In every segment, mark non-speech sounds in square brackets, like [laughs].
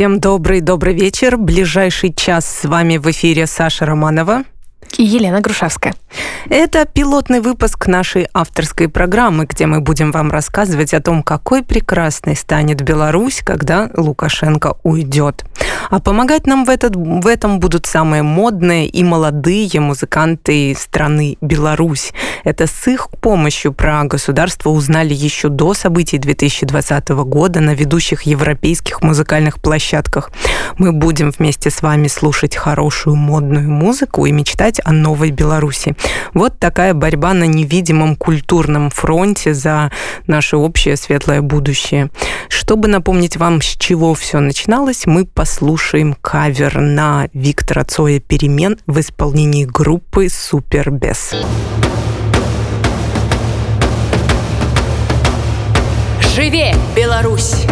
Всем добрый-добрый вечер. Ближайший час с вами в эфире Саша Романова и Елена Грушевская. Это пилотный выпуск нашей авторской программы, где мы будем вам рассказывать о том, какой прекрасной станет Беларусь, когда Лукашенко уйдет. А помогать нам в, этот, в этом будут самые модные и молодые музыканты страны Беларусь. Это с их помощью про государство узнали еще до событий 2020 года на ведущих европейских музыкальных площадках. Мы будем вместе с вами слушать хорошую модную музыку и мечтать о новой Беларуси. Вот такая борьба на невидимом культурном фронте за наше общее светлое будущее. Чтобы напомнить вам, с чего все начиналось, мы послушаем кавер на Виктора Цоя «Перемен» в исполнении группы «Супербес». Живе, Беларусь!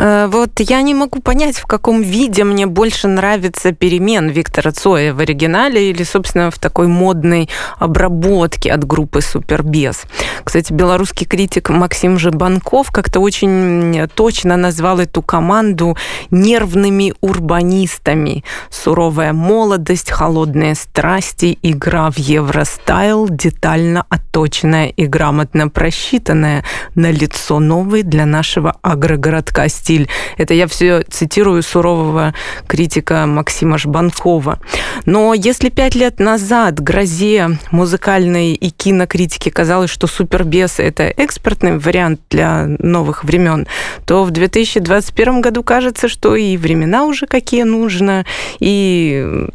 Э, вот я не могу понять, в каком виде мне больше нравится перемен Виктора Цоя в оригинале или, собственно, в такой модной обработке от группы Супербес. Кстати, белорусский критик Максим Жибанков как-то очень точно назвал эту команду нервными урбанистами. Суровая молодость, холодные страсти, игра в евростайл, детально отточенная и грамотно просчитанная на лицо новый для нашего агрогородка стиль стиль. Это я все цитирую сурового критика Максима Жбанкова. Но если пять лет назад грозе музыкальной и кинокритики казалось, что Супербес – это экспортный вариант для новых времен, то в 2021 году кажется, что и времена уже какие нужно, и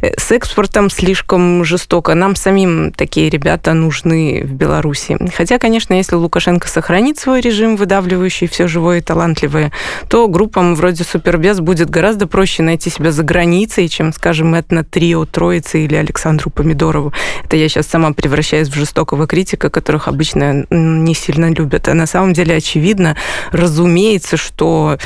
с экспортом слишком жестоко. Нам самим такие ребята нужны в Беларуси. Хотя, конечно, если Лукашенко сохранит свой режим, выдавливающий все живое и талантливое, то группам вроде Супербес будет гораздо проще найти себя за границей, чем, скажем, этно-трио Троицы или Александру Помидорову. Это я сейчас сама превращаюсь в жестокого критика, которых обычно не сильно любят. А на самом деле очевидно, разумеется, что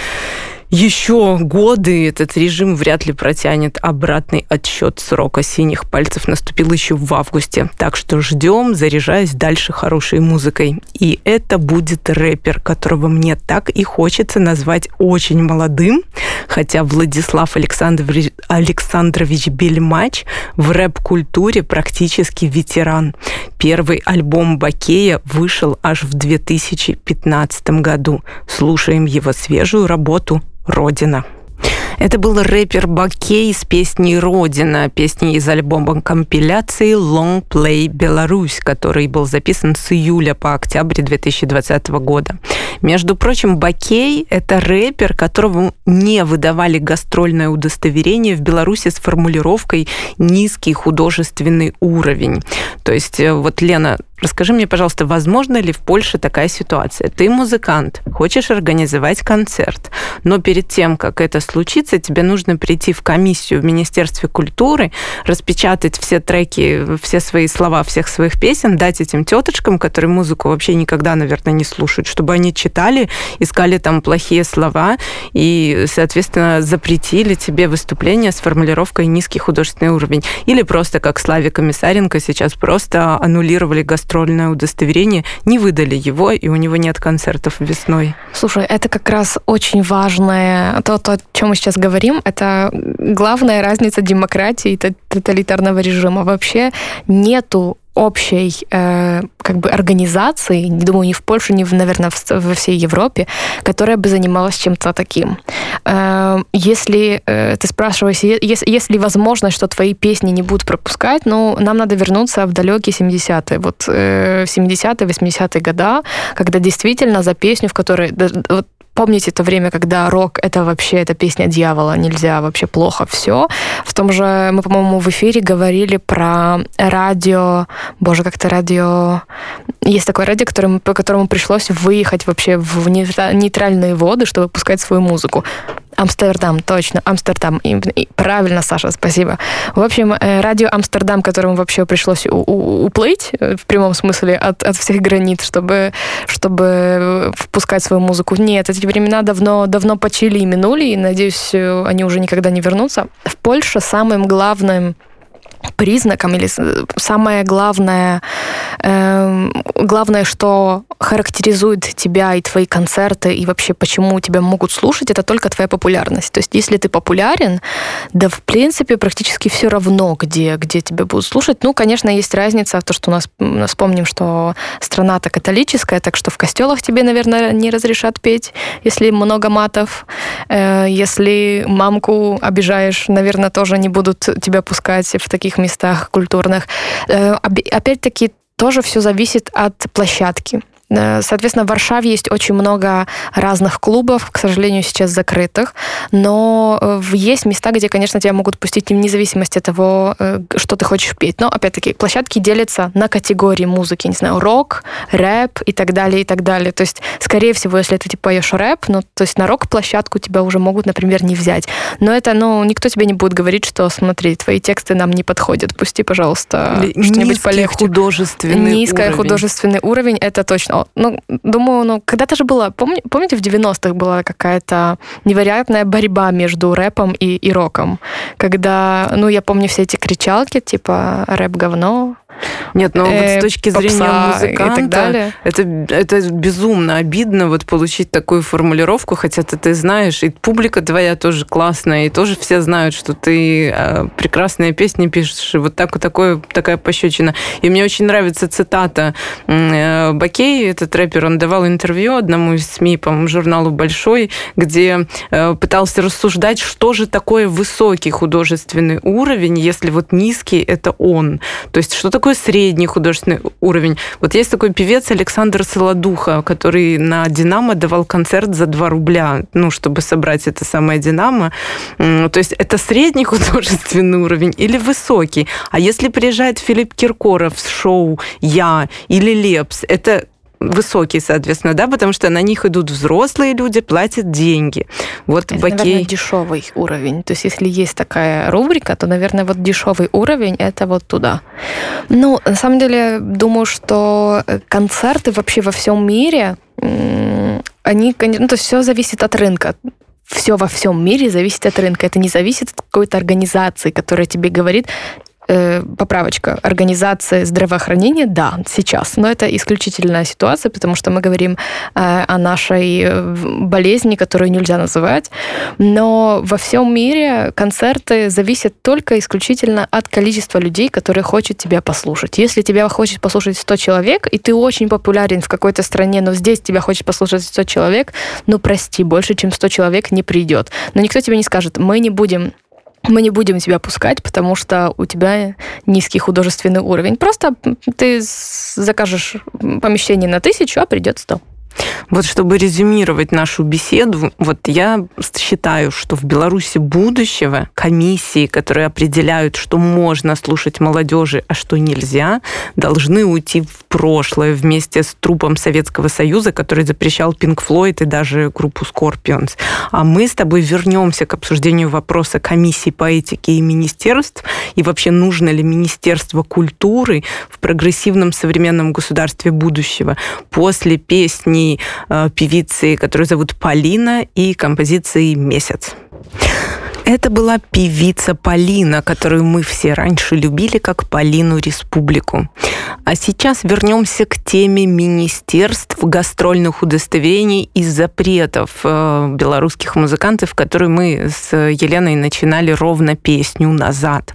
еще годы этот режим вряд ли протянет обратный отсчет срока синих пальцев наступил еще в августе. Так что ждем, заряжаясь дальше хорошей музыкой. И это будет рэпер, которого мне так и хочется назвать очень молодым, хотя Владислав Александрович, Бельмач в рэп-культуре практически ветеран. Первый альбом Бакея вышел аж в 2015 году. Слушаем его свежую работу Родина. Это был рэпер Бакей с песней «Родина», песней из альбома компиляции «Long Play Беларусь», который был записан с июля по октябрь 2020 года. Между прочим, Бакей – это рэпер, которому не выдавали гастрольное удостоверение в Беларуси с формулировкой «низкий художественный уровень». То есть э, вот Лена Расскажи мне, пожалуйста, возможно ли в Польше такая ситуация? Ты музыкант, хочешь организовать концерт, но перед тем, как это случится, тебе нужно прийти в комиссию в Министерстве культуры, распечатать все треки, все свои слова всех своих песен, дать этим теточкам, которые музыку вообще никогда, наверное, не слушают, чтобы они читали, искали там плохие слова и, соответственно, запретили тебе выступление с формулировкой «низкий художественный уровень». Или просто, как Славе Комиссаренко сейчас просто аннулировали гастрольное удостоверение, не выдали его, и у него нет концертов весной. Слушай, это как раз очень важное, то, то о чем мы сейчас говорим, это главная разница демократии и тоталитарного режима. Вообще нету общей э, как бы организации, не думаю, ни в Польше, ни, в, наверное, в, во всей Европе, которая бы занималась чем-то таким. Э, если э, ты спрашиваешь, если, если возможно, что твои песни не будут пропускать, ну, нам надо вернуться в далекие 70-е. Вот э, 70-е, 80-е года, когда действительно за песню, в которой... Вот, Помните то время, когда рок — это вообще это песня дьявола, нельзя, вообще плохо все. В том же, мы, по-моему, в эфире говорили про радио, боже, как-то радио... Есть такое радио, которым, по которому пришлось выехать вообще в нейтральные воды, чтобы пускать свою музыку. Амстердам, точно, Амстердам. И, и, правильно, Саша, спасибо. В общем, э, радио Амстердам, которому вообще пришлось у, у, уплыть, э, в прямом смысле, от, от всех границ, чтобы, чтобы впускать свою музыку. Нет, эти времена давно, давно почили и минули, и, надеюсь, они уже никогда не вернутся. В Польше самым главным признаком или самое главное, э, главное, что характеризует тебя и твои концерты, и вообще почему тебя могут слушать, это только твоя популярность. То есть если ты популярен, да в принципе практически все равно, где, где тебя будут слушать. Ну, конечно, есть разница в том, что у нас, вспомним, что страна-то католическая, так что в костелах тебе, наверное, не разрешат петь, если много матов. Э, если мамку обижаешь, наверное, тоже не будут тебя пускать в таких местах культурных. Э, опять-таки, тоже все зависит от площадки. Э, соответственно, в Варшаве есть очень много разных клубов, к сожалению, сейчас закрытых, но э, есть места, где, конечно, тебя могут пустить вне зависимости от того, э, что ты хочешь петь. Но, опять-таки, площадки делятся на категории музыки, не знаю, рок, рэп и так далее, и так далее. То есть, скорее всего, если ты типа поешь рэп, ну, то есть на рок-площадку тебя уже могут, например, не взять. Но это, ну, никто тебе не будет говорить, что, смотри, твои тексты нам не подходят, пусти, пожалуйста, что-нибудь полегче. художественный Низкий уровень. художественный уровень, это точно ну, думаю, ну, когда-то же было, помни, помните, в 90-х была какая-то невероятная борьба между рэпом и, и роком, когда, ну, я помню все эти кричалки, типа рэп говно, нет, но ну, вот с э, точки зрения музыканта, это, это безумно обидно вот получить такую формулировку, хотя ты, ты знаешь, и публика твоя тоже классная, и тоже все знают, что ты э, прекрасные песни пишешь, и вот так, вот такое, такая пощечина. И мне очень нравится цитата э, Бакей, этот рэпер, он давал интервью одному из СМИ, по-моему, журналу «Большой», где э, пытался рассуждать, что же такое высокий художественный уровень, если вот низкий – это он. То есть что такое средний художественный уровень? Вот есть такой певец Александр Солодуха, который на «Динамо» давал концерт за 2 рубля, ну, чтобы собрать это самое «Динамо». То есть это средний [laughs] художественный уровень или высокий? А если приезжает Филипп Киркоров с шоу «Я» или «Лепс», это высокие, соответственно, да, потому что на них идут взрослые люди, платят деньги. Вот это, Бакей... наверное, дешевый уровень. То есть, если есть такая рубрика, то, наверное, вот дешевый уровень это вот туда. Ну, на самом деле, думаю, что концерты вообще во всем мире, они, ну, то есть все зависит от рынка все во всем мире зависит от рынка. Это не зависит от какой-то организации, которая тебе говорит, э, поправочка, организация здравоохранения, да, сейчас, но это исключительная ситуация, потому что мы говорим э, о нашей э, болезни, которую нельзя называть, но во всем мире концерты зависят только исключительно от количества людей, которые хотят тебя послушать. Если тебя хочет послушать 100 человек, и ты очень популярен в какой-то стране, но здесь тебя хочет послушать 100 человек, ну прости, больше, чем 100 человек не придет. Но никто тебе не скажет, мы не будем мы не будем тебя пускать, потому что у тебя низкий художественный уровень. Просто ты закажешь помещение на тысячу, а придет сто. Вот чтобы резюмировать нашу беседу, вот я считаю, что в Беларуси будущего комиссии, которые определяют, что можно слушать молодежи, а что нельзя, должны уйти в прошлое вместе с трупом Советского Союза, который запрещал Пинк Флойд и даже группу Scorpions. А мы с тобой вернемся к обсуждению вопроса комиссии по этике и министерств, и вообще нужно ли Министерство культуры в прогрессивном современном государстве будущего после песни э, певицы, которую зовут Полина, и композиции «Месяц». Это была певица Полина, которую мы все раньше любили как Полину Республику. А сейчас вернемся к теме министерств, гастрольных удостоверений и запретов э, белорусских музыкантов, которые мы с Еленой начинали ровно песню назад.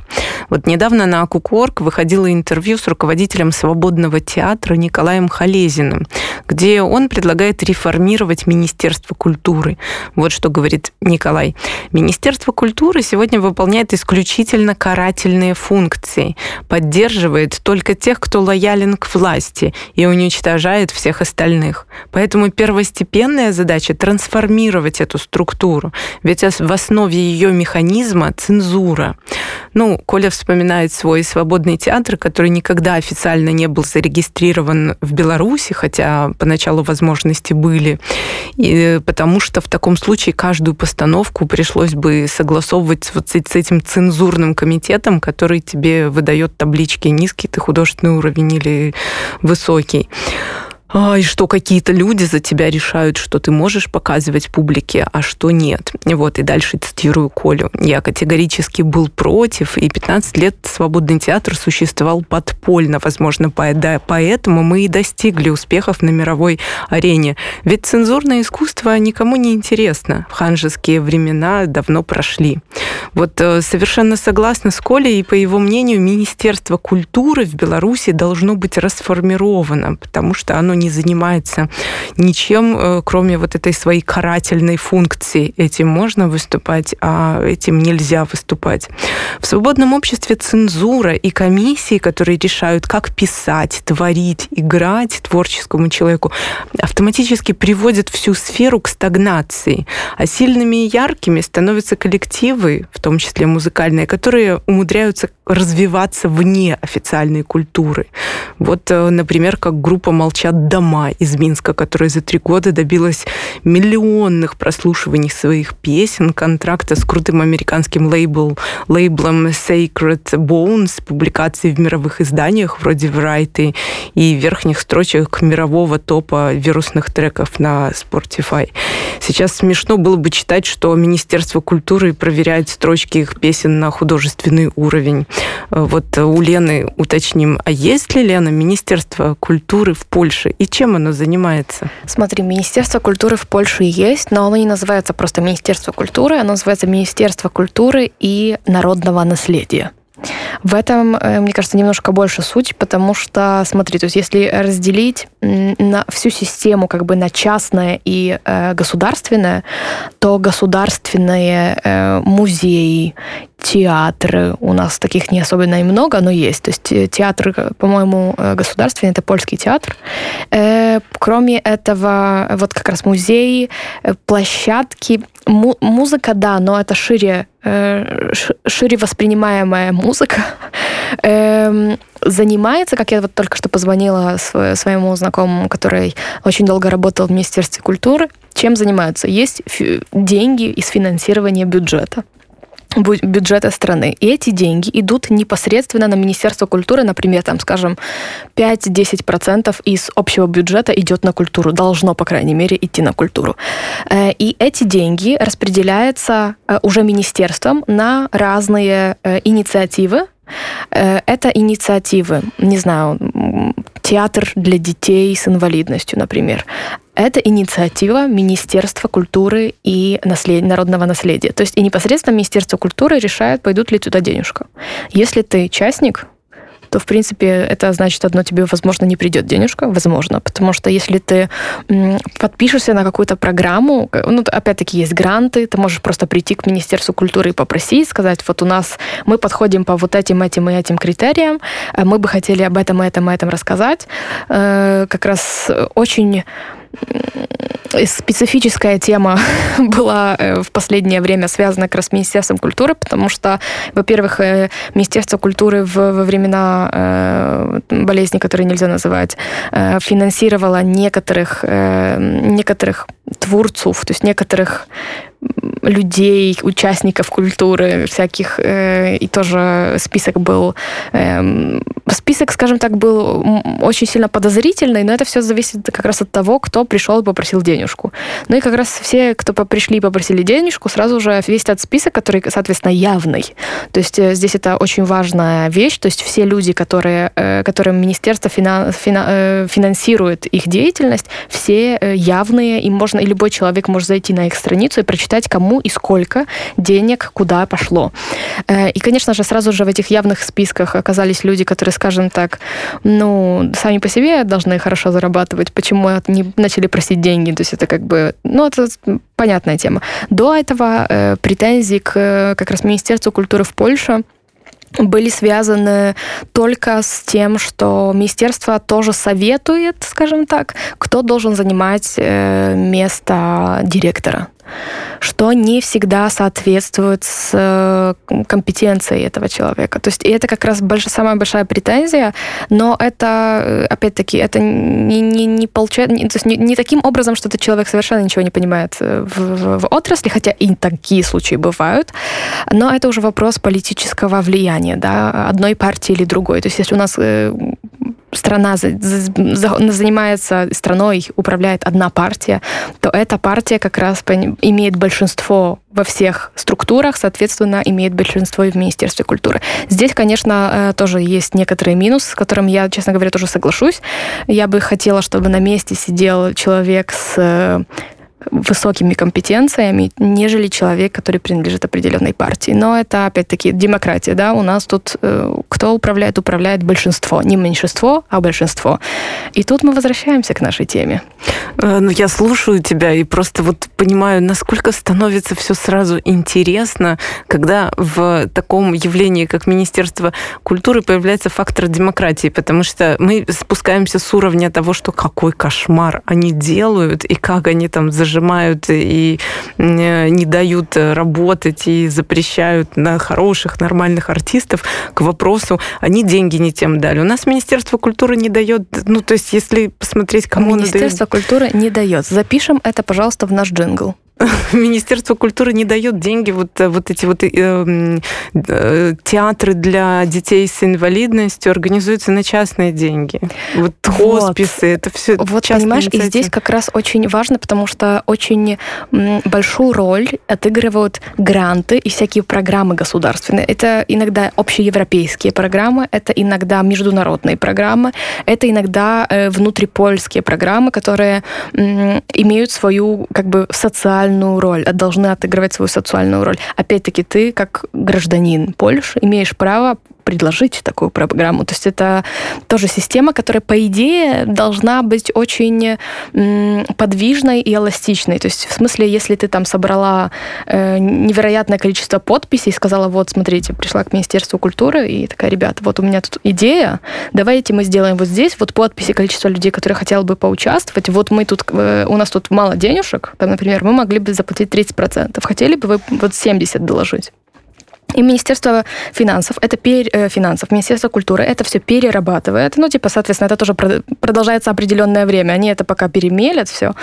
Вот недавно на Кукорг выходило интервью с руководителем свободного театра Николаем Халезиным, где он предлагает реформировать Министерство культуры. Вот что говорит Николай. Министерство культуры сегодня выполняет исключительно карательные функции, поддерживает только тех, кто лоялен к власти и уничтожает всех остальных. Поэтому первостепенная задача трансформировать эту структуру, ведь в основе ее механизма цензура. Ну, Коля вспоминает свой свободный театр, который никогда официально не был зарегистрирован в Беларуси, хотя поначалу возможности были, и потому что в таком случае каждую постановку пришлось бы согласовывать вот с этим цензурным комитетом, который тебе выдает таблички низкий ты художественный уровень или высокий. И что какие-то люди за тебя решают, что ты можешь показывать публике, а что нет. Вот, и дальше цитирую Колю. Я категорически был против, и 15 лет свободный театр существовал подпольно, возможно, поэтому мы и достигли успехов на мировой арене. Ведь цензурное искусство никому не интересно. Ханжеские времена давно прошли. Вот э, совершенно согласна с Колей, и по его мнению, Министерство культуры в Беларуси должно быть расформировано, потому что оно не занимается ничем, э, кроме вот этой своей карательной функции. Этим можно выступать, а этим нельзя выступать. В свободном обществе цензура и комиссии, которые решают, как писать, творить, играть творческому человеку, автоматически приводят всю сферу к стагнации. А сильными и яркими становятся коллективы, в том числе музыкальные, которые умудряются развиваться вне официальной культуры. Вот, э, например, как группа «Молчат дома» из Минска, которая за три года добилась миллионных прослушиваний своих песен, контракта с крутым американским лейбл, лейблом Sacred Bones, публикации в мировых изданиях вроде Variety и верхних строчек мирового топа вирусных треков на Spotify. Сейчас смешно было бы читать, что Министерство культуры проверяет строчки их песен на художественный уровень. Э, вот у Лены уточним, а есть ли, Лена, Министерство культуры в Польше и чем оно занимается? Смотри, Министерство культуры в Польше есть, но оно не называется просто Министерство культуры, оно называется Министерство культуры и народного наследия. В этом, э, мне кажется, немножко больше суть, потому что, смотри, то есть если разделить на всю систему как бы на частное и э, государственное, то государственные э, музеи, театры, у нас таких не особенно и много, но есть. То есть э, театр, по-моему, э, государственный, это польский театр. Э, кроме этого, вот как раз музеи, площадки, музыка, да, но это шире, шире воспринимаемая музыка. [laughs] Эм, занимается, как я вот только что позвонила своему знакомому, который очень долго работал в Министерстве культуры, чем занимаются? Есть деньги из финансирования бюджета бюджета страны. И эти деньги идут непосредственно на Министерство культуры, например, там, скажем, 5-10% из общего бюджета идет на культуру, должно, по крайней мере, идти на культуру. Э, и эти деньги распределяются э, уже министерством на разные э, инициативы, это инициативы, не знаю, театр для детей с инвалидностью, например. Это инициатива Министерства культуры и наслед... народного наследия. То есть и непосредственно Министерство культуры решает, пойдут ли туда денежка. Если ты частник, то, в принципе, это значит одно, тебе, возможно, не придет денежка, возможно, потому что если ты подпишешься на какую-то программу, ну, опять-таки, есть гранты, ты можешь просто прийти к Министерству культуры и попросить, сказать, вот у нас, мы подходим по вот этим, этим и этим критериям, э, мы бы хотели об этом, этом и этом рассказать. Э, как раз очень специфическая тема [laughs] была э, в последнее время связана как раз с Министерством культуры, потому что, во-первых, э, Министерство культуры во времена э, болезни, которые нельзя называть, финансировало некоторых, некоторых творцов, то есть некоторых людей, участников культуры всяких, э, и тоже список был, э, список, скажем так, был очень сильно подозрительный, но это все зависит как раз от того, кто пришел и попросил денежку. Ну и как раз все, кто пришли и попросили денежку, сразу же весь этот список, который, соответственно, явный. То есть э, здесь это очень важная вещь, то есть все люди, которые, э, которым министерство финан, финан, э, финансирует их деятельность, все э, явные, и можно, и любой человек может зайти на их страницу и прочитать, кому и сколько денег куда пошло. Э, и, конечно же, сразу же в этих явных списках оказались люди, которые, скажем так, ну, сами по себе должны хорошо зарабатывать. Почему они начали просить деньги? То есть это как бы, ну, это понятная тема. До этого э, претензии к как раз Министерству культуры в Польше были связаны только с тем, что министерство тоже советует, скажем так, кто должен занимать э, место директора что не всегда соответствует с э, компетенцией этого человека. То есть и это как раз больш, самая большая претензия, но это, э, опять-таки, это не, не, не получается, не, то есть не, не таким образом, что этот человек совершенно ничего не понимает э, в, в, в отрасли, хотя и такие случаи бывают, но это уже вопрос политического влияния, да, одной партии или другой. То есть если у нас страна занимается страной, управляет одна партия, то эта партия как раз имеет большинство во всех структурах, соответственно, имеет большинство и в Министерстве культуры. Здесь, конечно, э, тоже есть некоторые минусы, с которыми я, честно говоря, тоже соглашусь. Я бы хотела, чтобы на месте сидел человек с э, высокими компетенциями, нежели человек, который принадлежит определенной партии. Но это, опять-таки, демократия, да, у нас тут э, кто управляет, управляет большинство. Не меньшинство, а большинство. И тут мы возвращаемся к нашей теме. Э, ну, я слушаю тебя и просто вот понимаю, насколько становится все сразу интересно, когда в таком явлении, как Министерство культуры, появляется фактор демократии, потому что мы спускаемся с уровня того, что какой кошмар они делают, и как они там зажимают и не дают работать, и запрещают на хороших, нормальных артистов, к вопросу, они деньги не тем дали. У нас Министерство культуры не дает, ну, то есть, если посмотреть, кому Министерство культуры не дает. Запишем это, пожалуйста, в наш джингл. [laughs] Министерство культуры не дает деньги, вот, э, вот эти вот э, э, театры для детей с инвалидностью организуются на частные деньги. Вот хосписы, вот. это все Вот понимаешь, и здесь как раз очень важно, потому что очень большую роль отыгрывают гранты и всякие программы государственные. Это иногда общеевропейские программы, это иногда международные программы, это иногда э, внутрипольские программы, которые имеют свою как бы социальную социальную роль, а должны отыгрывать свою социальную роль. Опять-таки, ты, как гражданин Польши, имеешь право предложить такую программу. То есть это тоже система, которая, по идее, должна быть очень подвижной и эластичной. То есть в смысле, если ты там собрала э, невероятное количество подписей и сказала, вот, смотрите, пришла к Министерству культуры и такая, ребята, вот у меня тут идея, давайте мы сделаем вот здесь, вот подписи, количество людей, которые хотели бы поучаствовать, вот мы тут, э, у нас тут мало денежек, там, например, мы могли бы заплатить 30%, хотели бы вы вот 70 доложить? И Министерство финансов, это пер, э, финансов, Министерство культуры, это все перерабатывает. Ну, типа, соответственно, это тоже продолжается определенное время. Они это пока перемелят все.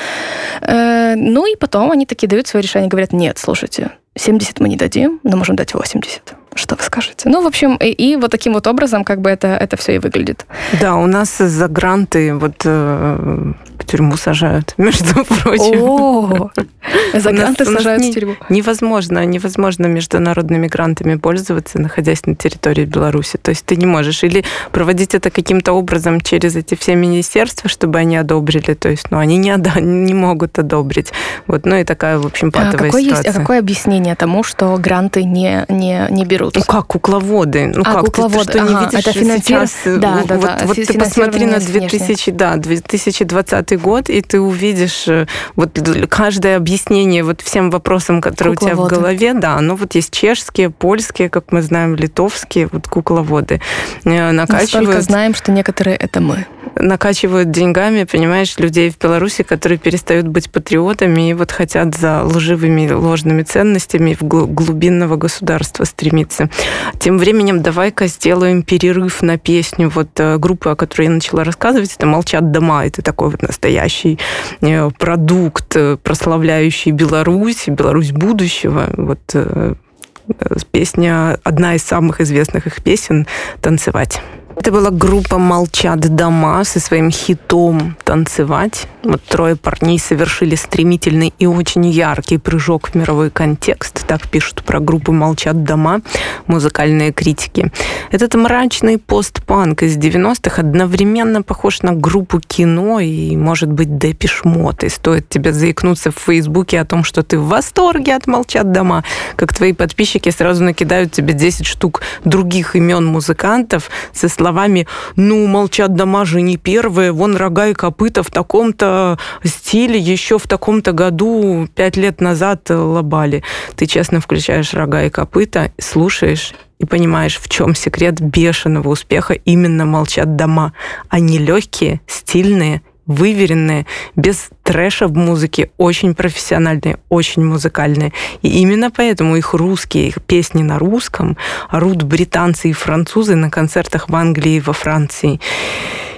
Э, ну и потом они такие дают свое решение, говорят, нет, слушайте, 70 мы не дадим, но можем дать 80. Что вы скажете? Ну, в общем, и, и вот таким вот образом как бы это, это все и выглядит. Да, у нас за гранты вот э, в тюрьму сажают, [laughs] между прочим. О, [laughs] за гранты сажают в тюрьму. Невозможно, невозможно международными грантами пользоваться, находясь на территории Беларуси. То есть ты не можешь или проводить это каким-то образом через эти все министерства, чтобы они одобрили. То есть, ну, они не, одо- [laughs] не могут одобрить. Вот, ну и такая, в общем, патовая а какое ситуация. Есть, а какое объяснение тому, что гранты не, не, не берут? Ну как кукловоды? Ну а, как кукловоды, ты, ты что ага, не видишь это сейчас? Э, да, да, вот, да. Вот ты посмотри на 2000, да, 2020 год, и ты увидишь э, вот каждое объяснение вот всем вопросам, которые кукловоды. у тебя в голове, да, ну вот есть чешские, польские, как мы знаем, литовские, вот кукловоды э, накачивают. Настолько знаем, что некоторые это мы накачивают деньгами, понимаешь, людей в Беларуси, которые перестают быть патриотами и вот хотят за лживыми ложными ценностями в глубинного государства стремиться. Тем временем давай-ка сделаем перерыв на песню вот э, группы, о которой я начала рассказывать. Это «Молчат дома». Это такой вот настоящий э, продукт, э, прославляющий Беларусь, Беларусь будущего. Вот песня, одна из самых известных их песен «Танцевать». Это была группа «Молчат дома» со своим хитом «Танцевать». Вот трое парней совершили стремительный и очень яркий прыжок в мировой контекст. Так пишут про группу «Молчат дома» музыкальные критики. Этот мрачный постпанк из 90-х одновременно похож на группу кино и, может быть, Депиш Мод. И стоит тебе заикнуться в Фейсбуке о том, что ты в восторге от «Молчат дома», как твои подписчики сразу накидают тебе 10 штук других имен музыкантов со словами «Ну, молчат дома же не первые, вон рога и копыта в таком-то стиле еще в таком-то году, пять лет назад лобали». Ты честно включаешь рога и копыта, слушаешь и понимаешь, в чем секрет бешеного успеха именно «Молчат дома». Они легкие, стильные выверенные, без трэша в музыке, очень профессиональные, очень музыкальные. И именно поэтому их русские, их песни на русском орут британцы и французы на концертах в Англии и во Франции.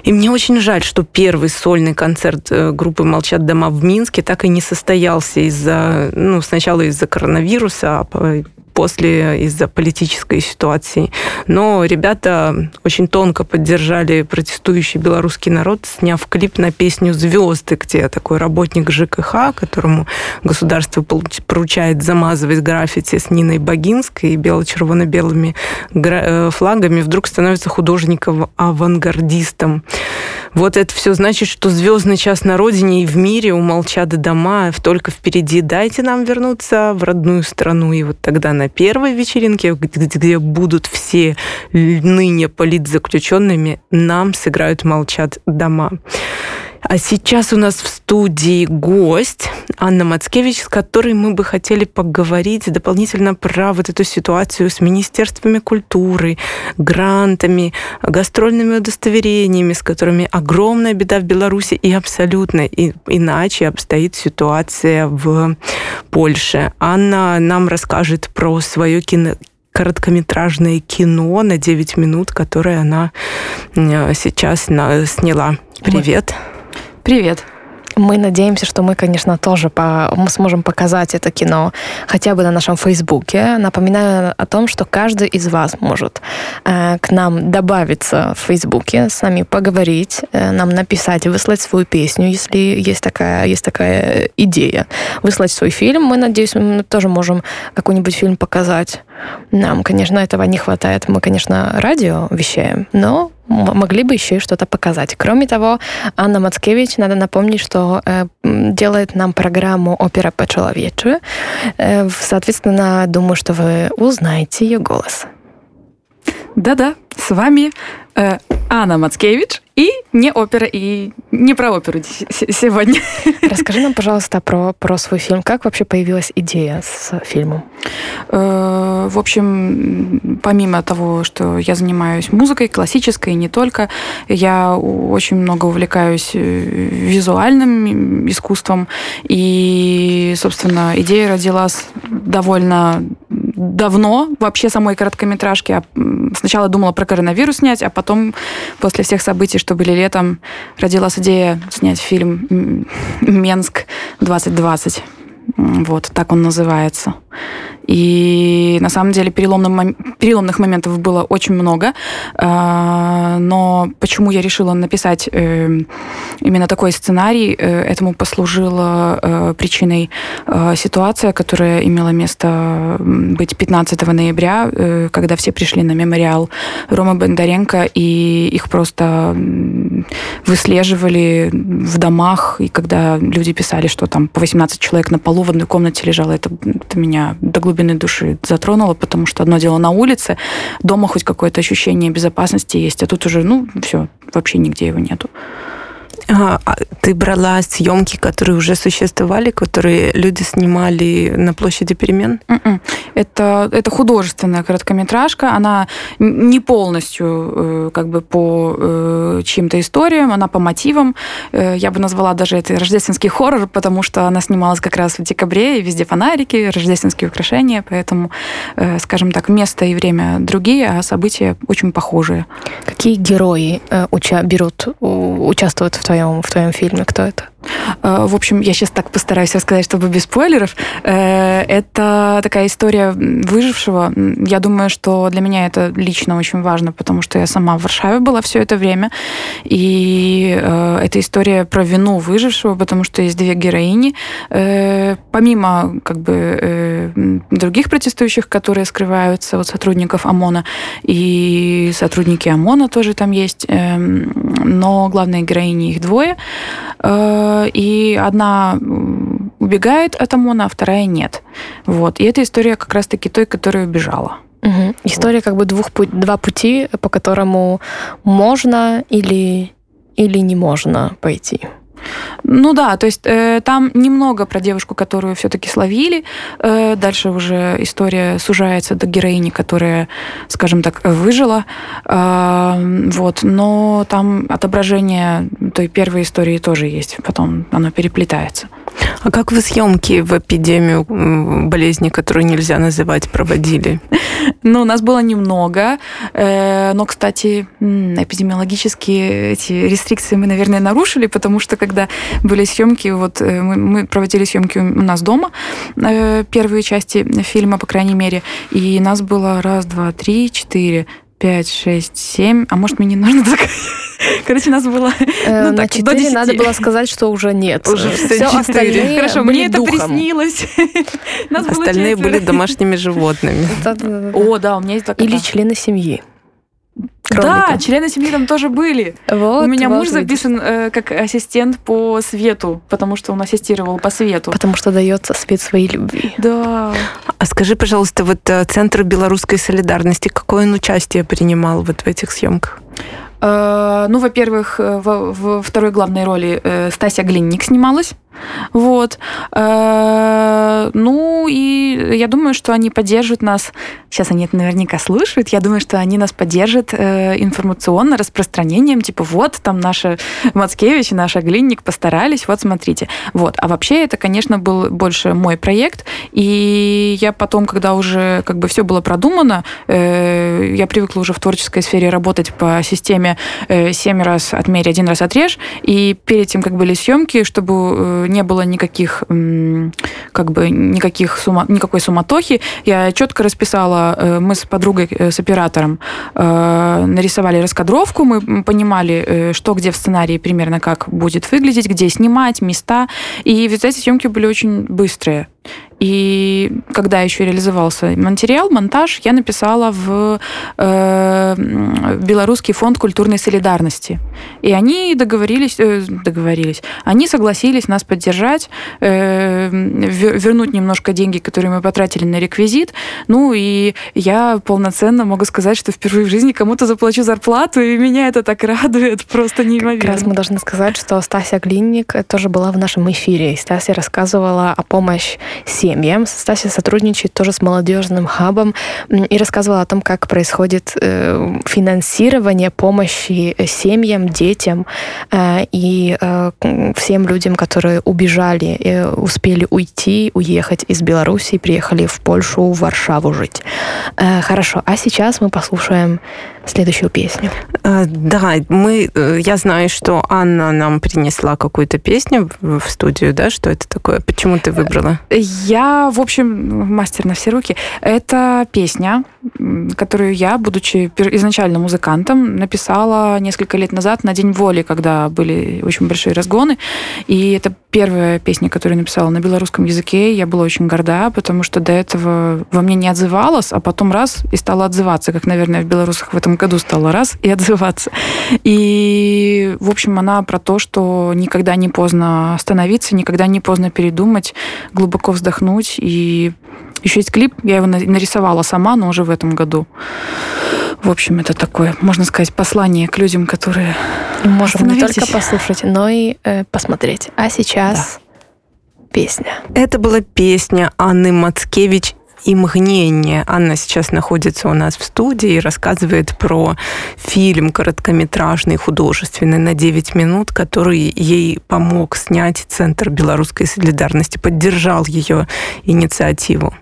И мне очень жаль, что первый сольный концерт э, группы «Молчат дома» в Минске так и не состоялся из-за, ну, сначала из-за коронавируса, а после из-за политической ситуации. Но ребята очень тонко поддержали протестующий белорусский народ, сняв клип на песню «Звезды», где такой работник ЖКХ, которому государство поручает замазывать граффити с Ниной Богинской и бело-червоно-белыми э, флагами, вдруг становится художником-авангардистом. Вот это все значит, что звездный час на родине и в мире умолчат дома, только впереди. Дайте нам вернуться в родную страну. И вот тогда на первой вечеринке, где будут все ныне политзаключенными, нам сыграют «Молчат дома». А сейчас у нас в студии гость Анна Мацкевич, с которой мы бы хотели поговорить дополнительно про вот эту ситуацию с министерствами культуры, грантами, гастрольными удостоверениями, с которыми огромная беда в Беларуси и абсолютно иначе обстоит ситуация в Польше. Анна нам расскажет про свое кино короткометражное кино на 9 минут, которое она э, сейчас сняла. Привет. Привет. Мы надеемся, что мы, конечно, тоже по, мы сможем показать это кино хотя бы на нашем Фейсбуке. Напоминаю о том, что каждый из вас может э, к нам добавиться в Фейсбуке, с нами поговорить, э, нам написать, выслать свою песню, если есть такая, есть такая идея. Выслать свой фильм. Мы, надеюсь, мы тоже можем какой-нибудь фильм показать. Нам, конечно, этого не хватает. Мы, конечно, радио вещаем, но могли бы еще и что-то показать. Кроме того, Анна Мацкевич, надо напомнить, что э, делает нам программу «Опера по-человечу». Э, соответственно, думаю, что вы узнаете ее голос. Да-да, с вами э, Анна Мацкевич и не опера, и не про оперу сегодня. [laughs] Расскажи нам, пожалуйста, про, про свой фильм. Как вообще появилась идея с фильмом? Э, в общем, помимо того, что я занимаюсь музыкой, классической, и не только, я очень много увлекаюсь э, визуальным искусством. И, собственно, идея родилась довольно давно, вообще самой короткометражки. Сначала думала про коронавирус снять, а потом, после всех событий, что были летом, родилась идея снять фильм «Менск 2020». Вот, так он называется. И на самом деле переломным, переломных моментов было очень много. А, но почему я решила написать э, именно такой сценарий, э, этому послужила э, причиной ситуация, которая имела место быть 15 ноября, когда все пришли на мемориал Рома Бондаренко, и их просто выслеживали в домах, и когда люди писали, что там по 18 человек на полу в одной комнате лежало, это, это меня до глубины глубины души затронуло, потому что одно дело на улице, дома хоть какое-то ощущение безопасности есть, а тут уже, ну, все, вообще нигде его нету. А, ты брала съемки, которые уже существовали, которые люди снимали на площади перемен? М-м. Это, это художественная короткометражка. Она не полностью э, как бы по э, чьим-то историям, она по мотивам. Э, я бы назвала даже это рождественский хоррор, потому что она снималась как раз в декабре, и везде фонарики, рождественские украшения, поэтому, скажем так, место и время другие, а события очень похожие. Какие герои уча- берут, участвуют в твоем, в твоем фильме? Кто это? Э, в общем, я сейчас так постараюсь рассказать, чтобы без спойлеров. Э, это такая история выжившего. Я думаю, что для меня это лично очень важно, потому что я сама в Варшаве была все это время. И э, это история про вину выжившего, потому что есть две героини. Помимо как бы других протестующих, которые скрываются от сотрудников ОМОНа, и сотрудники ОМОНа тоже там есть, эм, но главные героини их двое и одна убегает от ОМОНа, а вторая нет. Вот. И эта история как раз-таки той, которая убежала. Угу. История как бы двух, два пути, по которому можно или, или не можно пойти. Ну да, то есть э, там немного про девушку, которую все-таки словили. Э, дальше уже история сужается до героини, которая, скажем так, выжила. Э, вот, но там отображение той первой истории тоже есть. Потом оно переплетается. А как вы съемки в эпидемию болезни, которую нельзя называть, проводили? Ну, нас было немного, э, но, кстати, эпидемиологические эти рестрикции мы, наверное, нарушили, потому что когда были съемки, вот э, мы, мы проводили съемки у нас дома, э, первые части фильма, по крайней мере, и нас было раз, два, три, четыре, пять, шесть, семь, а может, мне не нужно так... [laughs] Короче, нас было э, ну, так, до 10. надо было сказать, что уже нет. Уже все, все остальные Хорошо, мне это приснилось. [laughs] Остальные были домашними животными. О, да, у меня есть Или члены семьи. Кролика. Да, члены семьи там тоже были. Вот, у меня вот муж записан э, как ассистент по свету, потому что он ассистировал по свету. Потому что дается свет своей любви. Да. А скажи, пожалуйста, вот э, Центр белорусской солидарности, какое он участие принимал вот в этих съемках? Э, ну, во-первых, э, во, во второй главной роли э, Стася Глинник снималась. Вот. Э, ну, и я думаю, что они поддержат нас. Сейчас они это наверняка слушают. Я думаю, что они нас поддержат э, информационно, распространением. Типа, вот, там наша Мацкевич и наш Глинник постарались, вот, смотрите. Вот. А вообще, это, конечно, был больше мой проект. И я потом, когда уже как бы все было продумано, э, я привыкла уже в творческой сфере работать по системе семь раз отмерь, один раз отрежь. И перед тем, как были съемки, чтобы не было никаких, как бы, никаких сума, никакой суматохи. Я четко расписала, э, мы с подругой, э, с оператором э, нарисовали раскадровку, мы понимали, что где в сценарии примерно как будет выглядеть, где снимать, места. И в результате съемки были очень быстрые. И когда еще реализовался материал, монтаж, я написала в э, Белорусский фонд культурной солидарности. И они договорились, э, договорились, они согласились нас поддержать, э, вернуть немножко деньги, которые мы потратили на реквизит. Ну и я полноценно могу сказать, что впервые в жизни кому-то заплачу зарплату, и меня это так радует, просто неимоверно. Как раз мы должны сказать, что Стася Глинник тоже была в нашем эфире. И Стася рассказывала о помощи семьям. Стася сотрудничает тоже с молодежным хабом и рассказывала о том, как происходит э, финансирование помощи семьям, детям э, и э, всем людям, которые убежали, успели уйти, уехать из Беларуси, приехали в Польшу, в Варшаву жить. Хорошо, а сейчас мы послушаем следующую песню. Да, мы, я знаю, что Анна нам принесла какую-то песню в студию, да, что это такое? Почему ты выбрала? Я я, в общем, мастер на все руки. Это песня, которую я, будучи изначально музыкантом, написала несколько лет назад на День воли, когда были очень большие разгоны. И это первая песня, которую я написала на белорусском языке. Я была очень горда, потому что до этого во мне не отзывалась, а потом раз и стала отзываться, как, наверное, в белорусах в этом году стала раз и отзываться. И, в общем, она про то, что никогда не поздно остановиться, никогда не поздно передумать, глубоко вздохнуть. И еще есть клип, я его нарисовала сама, но уже в этом году. В общем, это такое, можно сказать, послание к людям, которые Можем не только послушать, но и э, посмотреть. А сейчас да. песня. Это была песня Анны Мацкевич и мгновение. Анна сейчас находится у нас в студии и рассказывает про фильм короткометражный, художественный на 9 минут, который ей помог снять Центр белорусской солидарности, поддержал ее инициативу.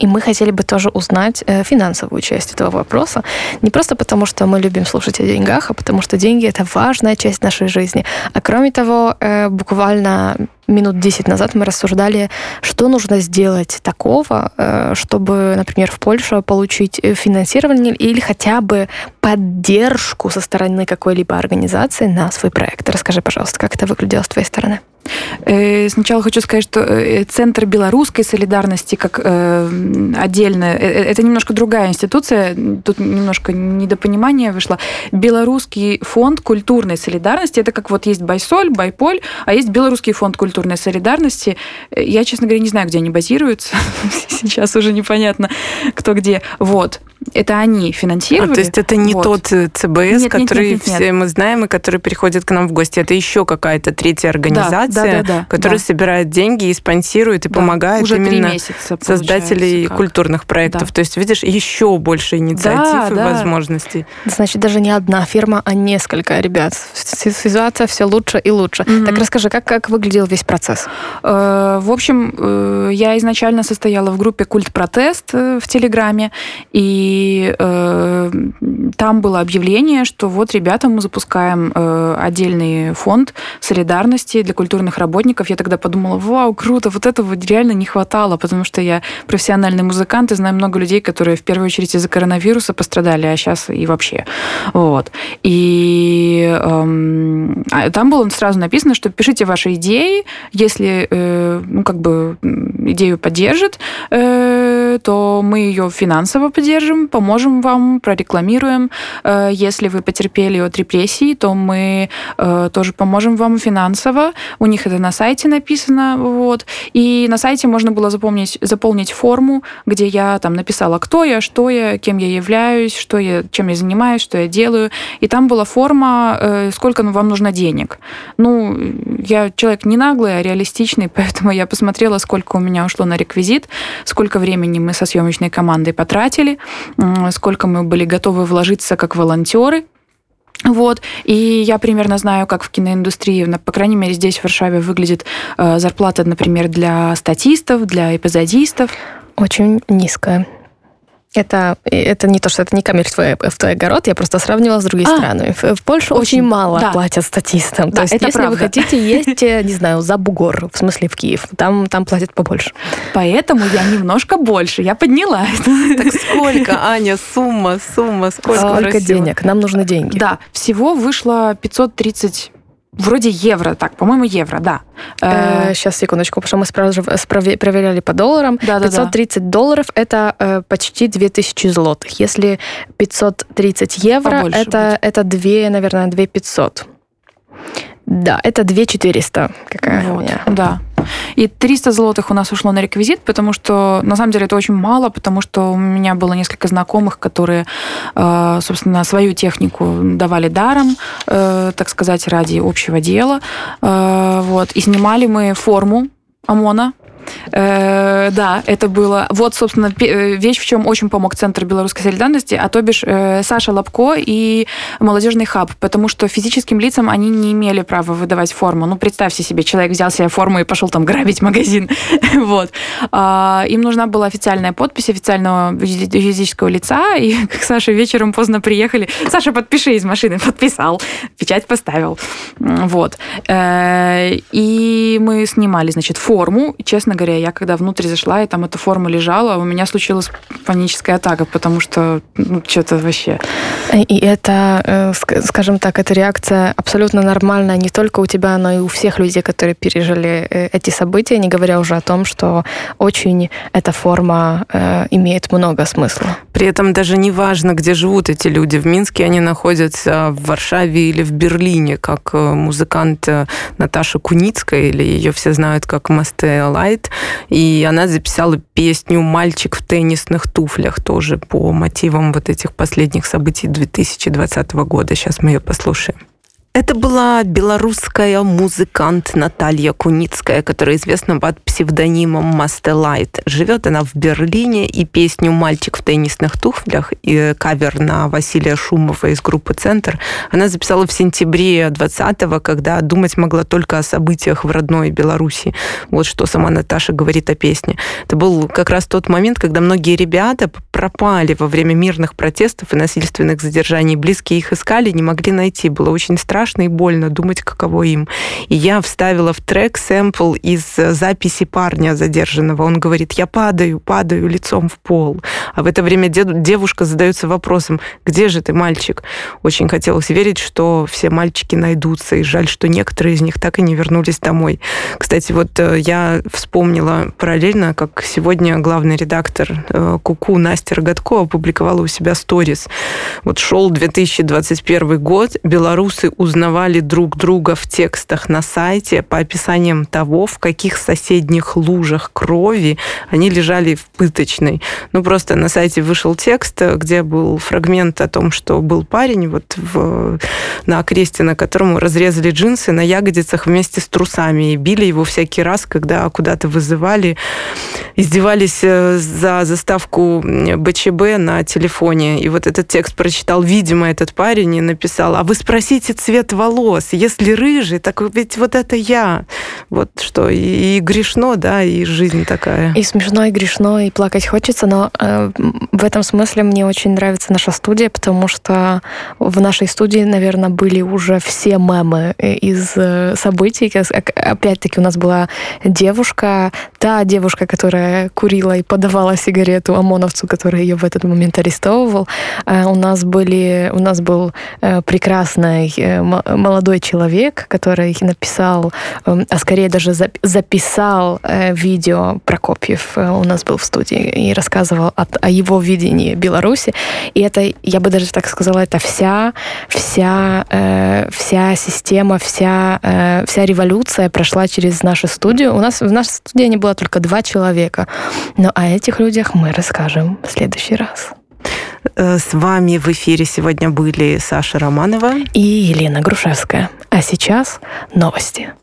И мы хотели бы тоже узнать э, финансовую часть этого вопроса. Не просто потому, что мы любим слушать о деньгах, а потому что деньги это важная часть нашей жизни. А кроме того, э, буквально минут 10 назад мы рассуждали, что нужно сделать такого, э, чтобы, например, в Польше получить финансирование или хотя бы поддержку со стороны какой-либо организации на свой проект. Расскажи, пожалуйста, как это выглядело с твоей стороны? Э, сначала хочу сказать, что э, Центр белорусской солидарности как э, отдельная, это немножко другая институция, тут немножко недопонимание вышло. Белорусский фонд культурной солидарности, это как вот есть Байсоль, Байполь, а есть Белорусский фонд культурной солидарности. Я, честно говоря, не знаю, где они базируются. [laughs] Сейчас уже непонятно, кто где. Вот это они финансировали. А, то есть это не вот. тот ЦБС, нет, который нет, нет, нет, все мы знаем и который приходит к нам в гости. Это еще какая-то третья организация, организация, да, да, да, которая да. собирает деньги и спонсирует и Да, помогает уже именно месяца, создателей как. культурных проектов. Да. То есть, видишь, еще больше инициатив Да, и да. возможностей. Значит, даже не одна фирма, а несколько ребят. Ситуация все лучше и лучше. Мгм. Так расскажи, как, как выглядел весь процесс? Э, В общем, э, я изначально состояла в группе «Культ Протест» э, в Телеграме, и э, там было объявление, что вот, ребята, мы запускаем э, отдельный фонд солидарности для культурных работников. Я тогда подумала, вау, круто, вот этого реально не хватало, потому что я профессиональный музыкант и знаю много людей, которые в первую очередь из-за коронавируса пострадали, а сейчас и вообще. Вот. И эм, а там было сразу написано, что пишите ваши идеи, если э, ну, как бы идею поддержит, э, то мы ее финансово поддержим, поможем вам, прорекламируем. Э, если вы потерпели от репрессий, то мы э, тоже поможем вам финансово. У них это на сайте написано. Вот. И на сайте можно было запомнить, заполнить форму, где я там написала, кто я, что я, кем я являюсь, что я, чем я занимаюсь, что я делаю. И там была форма, э, сколько вам нужно денег. Ну, я человек не наглый, а реалистичный, [laughs] поэтому я посмотрела, сколько у меня ушло на реквизит, сколько времени мы со съемочной командой потратили, сколько мы были готовы вложиться как волонтеры. Вот. И я примерно знаю, как в киноиндустрии, по крайней мере, здесь, в Варшаве, выглядит э, зарплата, например, для статистов, для эпизодистов. Очень низкая. Это, это не то, что это не камень в твой, в твой огород, я просто сравнивала с другими А, странами. В, в Польше очень, очень, мало да. платят статистам. Да, то есть, это если вы правда. хотите [laughs] есть, э, не знаю, за бугор, в смысле в Киев, там, там платят побольше. Поэтому я немножко больше, я подняла это. [laughs] Так сколько, Аня, сумма, сумма, сколько Сколько денег? Нам нужны деньги. Да, всего вышло 530 вроде евро, так, по-моему, евро, да. Э, сейчас, секундочку, потому что мы справе- проверяли по долларам. Да-да-да. 530 долларов – это э, почти 2000 злотых. Если 530 евро, Побольше это, это 2, наверное, 2500. Да, это 2400 какая у Вот, меня. да. И 300 злотых у нас ушло на реквизит, потому что, на самом деле, это очень мало, потому что у меня было несколько знакомых, которые, э, собственно, свою технику давали даром, э, так сказать, ради общего дела. Э, Вот. И снимали мы форму ОМОНа, Э, да, это было. Вот, собственно, э, вещь, в чем очень помог Центр белорусской солидарности, а то бишь э, Саша Лобко и молодежный хаб, потому что физическим лицам они не имели права выдавать форму. Ну, представьте себе, человек взял себе форму и пошел там грабить магазин. [laughs] вот. А, им нужна была официальная подпись официального юридического лица, и [laughs] как Саша вечером поздно приехали, Саша, подпиши из машины, подписал, печать поставил. Вот. Э, И мы снимали, значит, форму. И, честно говоря, я когда внутрь зашла, и там эта форма лежала, у меня случилась паническая атака, потому что, ну, что-то вообще... И это, э, ск- скажем так, эта реакция абсолютно нормальная не только у тебя, но и у всех людей, которые пережили э, эти события, не говоря уже о том, что очень эта форма э, имеет много смысла. При этом даже не важно, где живут эти люди. В Минске они находятся, в Варшаве или в Берлине, как музыкант Наташа Куницкая, или ее все знают как Масте Лайт. И она записала песню «Мальчик в теннисных туфлях» тоже по мотивам вот этих последних событий 2020 года. Сейчас мы ее послушаем. Это была белорусская музыкант Наталья Куницкая, которая известна под псевдонимом Мастелайт. Живет она в Берлине, и песню «Мальчик в теннисных туфлях» и кавер на Василия Шумова из группы «Центр» она записала в сентябре 20-го, когда думать могла только о событиях в родной Беларуси. Вот что сама Наташа говорит о песне. Это был как раз тот момент, когда многие ребята пропали во время мирных протестов и насильственных задержаний. Близкие их искали, не могли найти. Было очень страшно и больно думать, каково им. И я вставила в трек сэмпл из э, записи парня задержанного. Он говорит, я падаю, падаю лицом в пол. А в это время девушка задается вопросом, где же ты, мальчик? Очень хотелось верить, что все мальчики найдутся, и жаль, что некоторые из них так и не вернулись домой. Кстати, вот э, я вспомнила параллельно, как сегодня главный редактор э, Куку Настя Рогатко опубликовала у себя сторис. Вот шел 2021 год, белорусы узнавали друг друга в текстах на сайте по описаниям того, в каких соседних лужах крови они лежали в пыточной. Ну, просто на сайте вышел текст, где был фрагмент о том, что был парень вот в, на окресте, на котором разрезали джинсы на ягодицах вместе с трусами и били его всякий раз, когда куда-то вызывали, издевались э, за заставку БЧБ на телефоне. И вот этот текст прочитал, видимо, этот парень и написал, а вы спросите цвет волос, если рыжий, так ведь вот это я. Вот что, и, и грешно, да, и жизнь такая. И смешно, и грешно, и плакать хочется, но э, в этом смысле мне очень нравится наша студия, потому что в нашей студии, наверное, были уже все мемы из э, событий. Опять-таки у нас была девушка, та девушка, которая курила и подавала сигарету ОМОНовцу, который ее в этот момент арестовывал. Э, у нас были, у нас был э, прекрасный молодой человек, который написал, а скорее даже записал видео Прокопьев. У нас был в студии и рассказывал о, о его видении Беларуси. И это, я бы даже так сказала, это вся, вся, вся система, вся, вся революция прошла через нашу студию. У нас в нашей студии не было только два человека. Но о этих людях мы расскажем в следующий раз. Э, с вами в эфире сегодня были Саша Романова и Елена Грушевская. А сейчас новости.